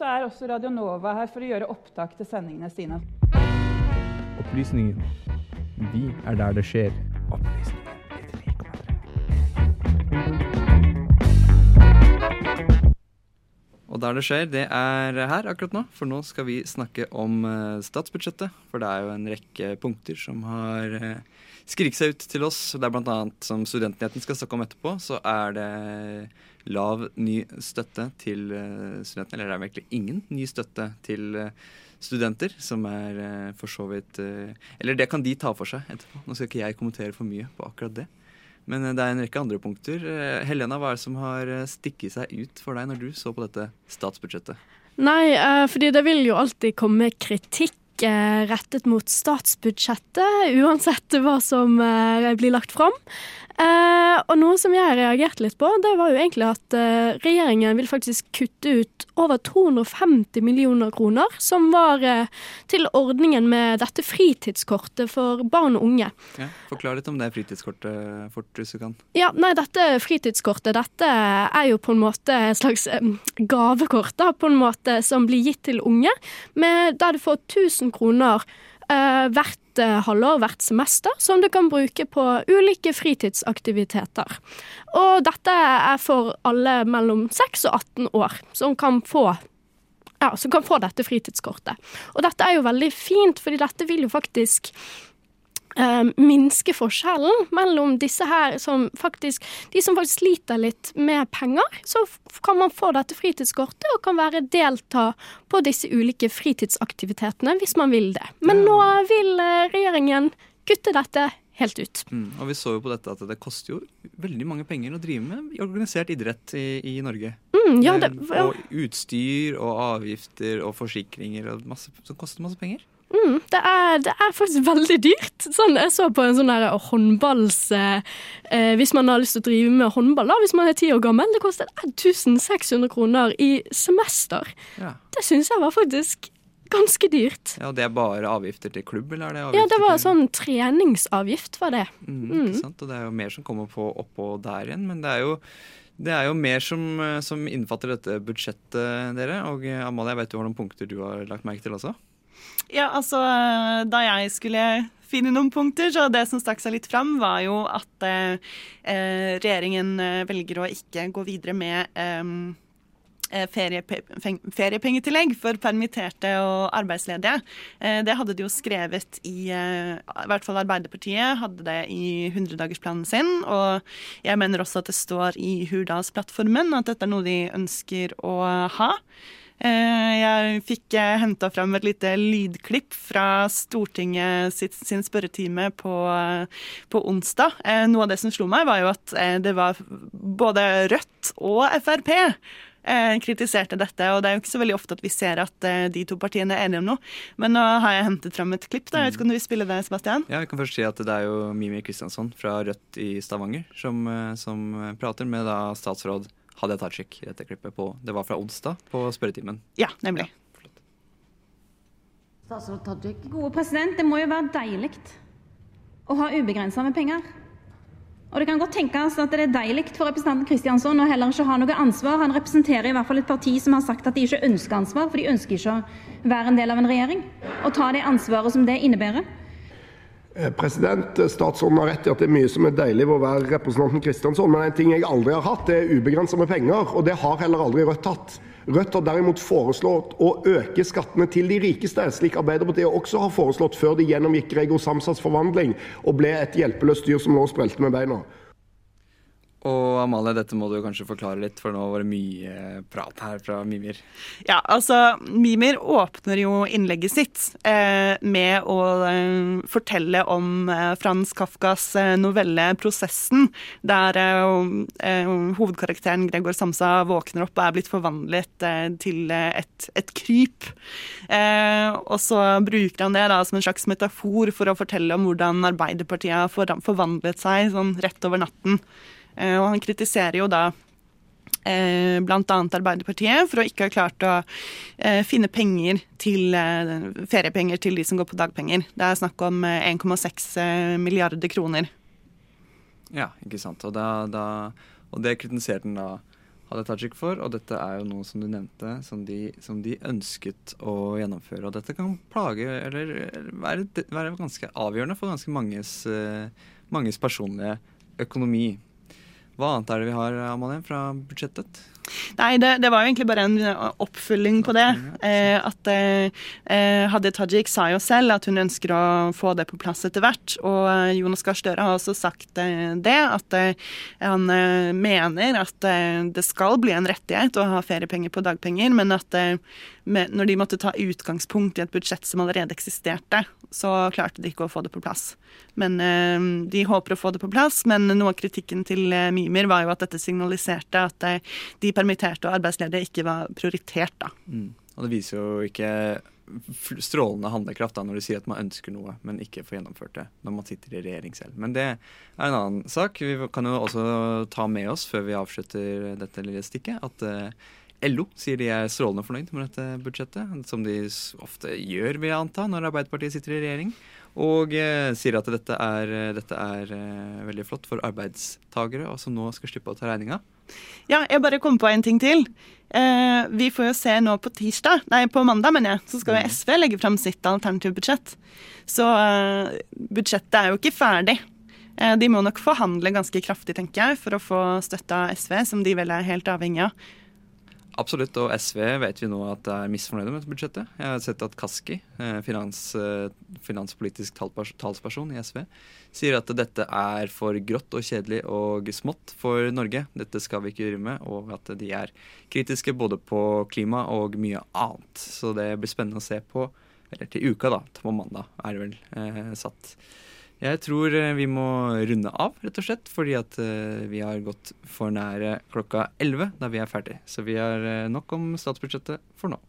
så er også Radio Nova her for å gjøre opptak til sendingene sine. Opplysningen. Vi er der det skjer. Opplysningen. Og der det skjer, det er her akkurat nå. For nå skal vi snakke om eh, statsbudsjettet. For det er jo en rekke punkter som har eh, skriket seg ut til oss. Det er bl.a. som Studentnyheten skal snakke om etterpå, så er det lav ny støtte til eh, studentene. Eller det er virkelig ingen ny støtte til studenter, som er for så vidt Eller det kan de ta for seg etterpå. Nå skal ikke jeg kommentere for mye på akkurat det. Men det er en rekke andre punkter. Helena, hva er det som har stikket seg ut for deg når du så på dette statsbudsjettet? Nei, fordi det vil jo alltid komme kritikk rettet mot statsbudsjettet, uansett hva som blir lagt fram. Eh, og noe som jeg reagerte litt på, det var jo egentlig at eh, regjeringen vil faktisk kutte ut over 250 millioner kroner, som var eh, til ordningen med dette fritidskortet for barn og unge. Ja, Forklar litt om det fritidskortet fort, hvis du kan. Ja, nei, dette fritidskortet dette er jo på en måte et slags gavekort da, på en måte som blir gitt til unge, med, der du får 1000 kroner hvert halvår, hvert semester, som du kan bruke på ulike fritidsaktiviteter. Og dette er for alle mellom 6 og 18 år, som kan få ja, som kan få dette fritidskortet. Og dette er jo veldig fint, fordi dette vil jo faktisk minske forskjellen mellom disse her som faktisk De som faktisk sliter litt med penger, så kan man få dette fritidskortet og kan være delta på disse ulike fritidsaktivitetene hvis man vil det. Men nå vil uh, regjeringen kutte dette helt ut. Mm, og vi så jo på dette at det koster jo veldig mange penger å drive med organisert idrett i, i Norge. Mm, ja, det, ja. Og utstyr og avgifter og forsikringer og masse, som koster masse penger. Mm, det, er, det, er, faktisk veldig dyrt. Sånn, jeg så på en sånn der håndballs... Eh, eh, hvis man har lyst til å drive med håndball, da, hvis man er ti år gammel, det koster 1600 kroner i semester. Ja. Det syns jeg var faktisk ganske dyrt. Ja, Det er bare avgifter til klubb, eller er det avgifter Ja, det var til... sånn treningsavgift, var det. Mm, mm. Ikke sant, og det er jo mer som kommer på oppå der igjen, men det er jo det er jo mer som, som innfatter dette budsjettet, dere. Og Amalie, jeg vet du har noen punkter du har lagt merke til også? Ja, altså Da jeg skulle finne noen punkter, så det som stakk seg litt fram, var jo at eh, eh regjeringen eh, velger å ikke gå videre med eh, eh feriepe feriepengetillegg for permitterte og arbeidsledige. Det hadde de jo skrevet i I hvert fall Arbeiderpartiet hadde det i 100-dagersplanen sin. Og jeg mener også at det står i Hurdalsplattformen at dette er noe de ønsker å ha. Eh, jeg fikk eh, henta fram et lite lydklipp fra Stortinget sin spørretime på, på, onsdag. Eh, noe av det som slo meg, var jo at det var både Rødt og Frp kritiserte dette, og det er jo ikke så veldig ofte at vi ser at de to partiene er enige om noe. Men nå har jeg hentet fram et klipp. da, jeg vet ikke om du vil spille det, Sebastian? Ja, jeg kan først si at Det er jo Mimi Kristiansson fra Rødt i Stavanger som, som prater med da statsråd Hadia Tajik i dette klippet på Det var fra onsdag på spørretimen. Ja, nemlig. Ja, Statsråd Tajik. Gode president, det må jo være deilig å ha ubegrensa med penger. Og det kan godt tenkes at det er deilig for representanten Kristiansson å heller ikke ha noe ansvar. Han representerer i hvert fall et parti som har sagt at de ikke ønsker ansvar, for de ønsker ikke å være en del av en regjering og ta det ansvaret som det innebærer. Eh, president, Statsråden har rett i at det er mye som er deilig ved å være representanten Kristjansson, men en ting jeg aldri har hatt, er ubegrensa med penger. Og det har heller aldri Rødt hatt. Rødt har derimot foreslått å øke skattene til de rikeste, slik Arbeiderpartiet også har foreslått før de gjennomgikk Gregor Samsas forvandling og ble et hjelpeløst dyr som lå og sprelte med beina. Og Amalie, dette må du kanskje forklare litt, for nå var det mye prat her fra Mimir. Ja, altså Mimir åpner jo innlegget sitt eh, med å eh, fortelle om eh, Frans Kafkas eh, novelle 'Prosessen', der eh, eh, hovedkarakteren Gregor Samsa våkner opp og er blitt forvandlet til et, et kryp. og så bruker han det da som en slags metafor for å fortelle om hvordan Arbeiderpartiet har forvandlet seg sånn rett over natten. Eh, og han kritiserer jo da eh, bl.a. Arbeiderpartiet for å ikke ha klart å eh, finne penger til feriepenger til de som går på dagpenger. Det er snakk om 1,6 milliarder kroner. Ja, ikke sant. Og, da, da, og det kritiserte han da Hadia Tajik for, og dette er jo noe som du nevnte, som de, som de ønsket å gjennomføre. Og dette kan plage, eller være, være ganske avgjørende for ganske manges, manges personlige økonomi. Hva annet er det vi har, Amalie, fra budsjettet? Nei, det, det, var jo egentlig bare en eh, oppfølging på det. Eh, at eh, Hadia Tajik sa jo selv at hun ønsker å få det på plass etter hvert. Og eh, Jonas Gahr Støre har også sagt eh, det, at eh, han mener at det skal bli en rettighet å ha feriepenger på dagpenger, men at med, når de måtte ta utgangspunkt i et budsjett som allerede eksisterte, så klarte de ikke å få det på plass. Men de håper å få det på plass, men noe av kritikken til Mimir var jo at dette signaliserte at de permitterte og arbeidsledige ikke var prioritert. da. Mm. Og det viser jo ikke strålende handlekraft da, når du sier at man ønsker noe, men ikke får gjennomført det når man sitter i regjering selv. Men det er en annen sak. Vi kan jo også ta med oss før vi avslutter dette lille stikket, at uh, LO sier de er strålende fornøyd med dette budsjettet, som de ofte gjør, vil jeg anta, når Arbeiderpartiet sitter i regjering. Og uh, sier at dette er, dette er uh, veldig flott for arbeidstagere, og som nå skal slippe å ta regninga. Ja, jeg bare kom på en ting til. Eh, vi får jo se nå på tirsdag, nei på mandag, mener jeg, så skal jo mm. SV legge fram sitt alternative budsjett. Så eh, budsjettet er jo ikke ferdig. Eh, de må nok forhandle ganske kraftig, tenker jeg, for å få støtte av SV, som de vel er helt avhengig av. Absolutt, og SV vet vi nå at er misfornøyde med budsjettet. Jeg har sett at Kaski, eh, finans, eh, finanspolitisk talsperson i SV, sier at dette er for grått og kjedelig og smått for Norge. Dette skal vi ikke gjøre med, og at de er kritiske både på klima og mye annet. Så det blir spennende å se på, eller til uka, da, på mandag er det vel eh, satt. Jeg tror eh, vi må runde av, rett og slett, fordi at eh, vi har gått for nære klokka 11 da vi er ferdig. Så vi har eh, nok om statsbudsjettet for nå.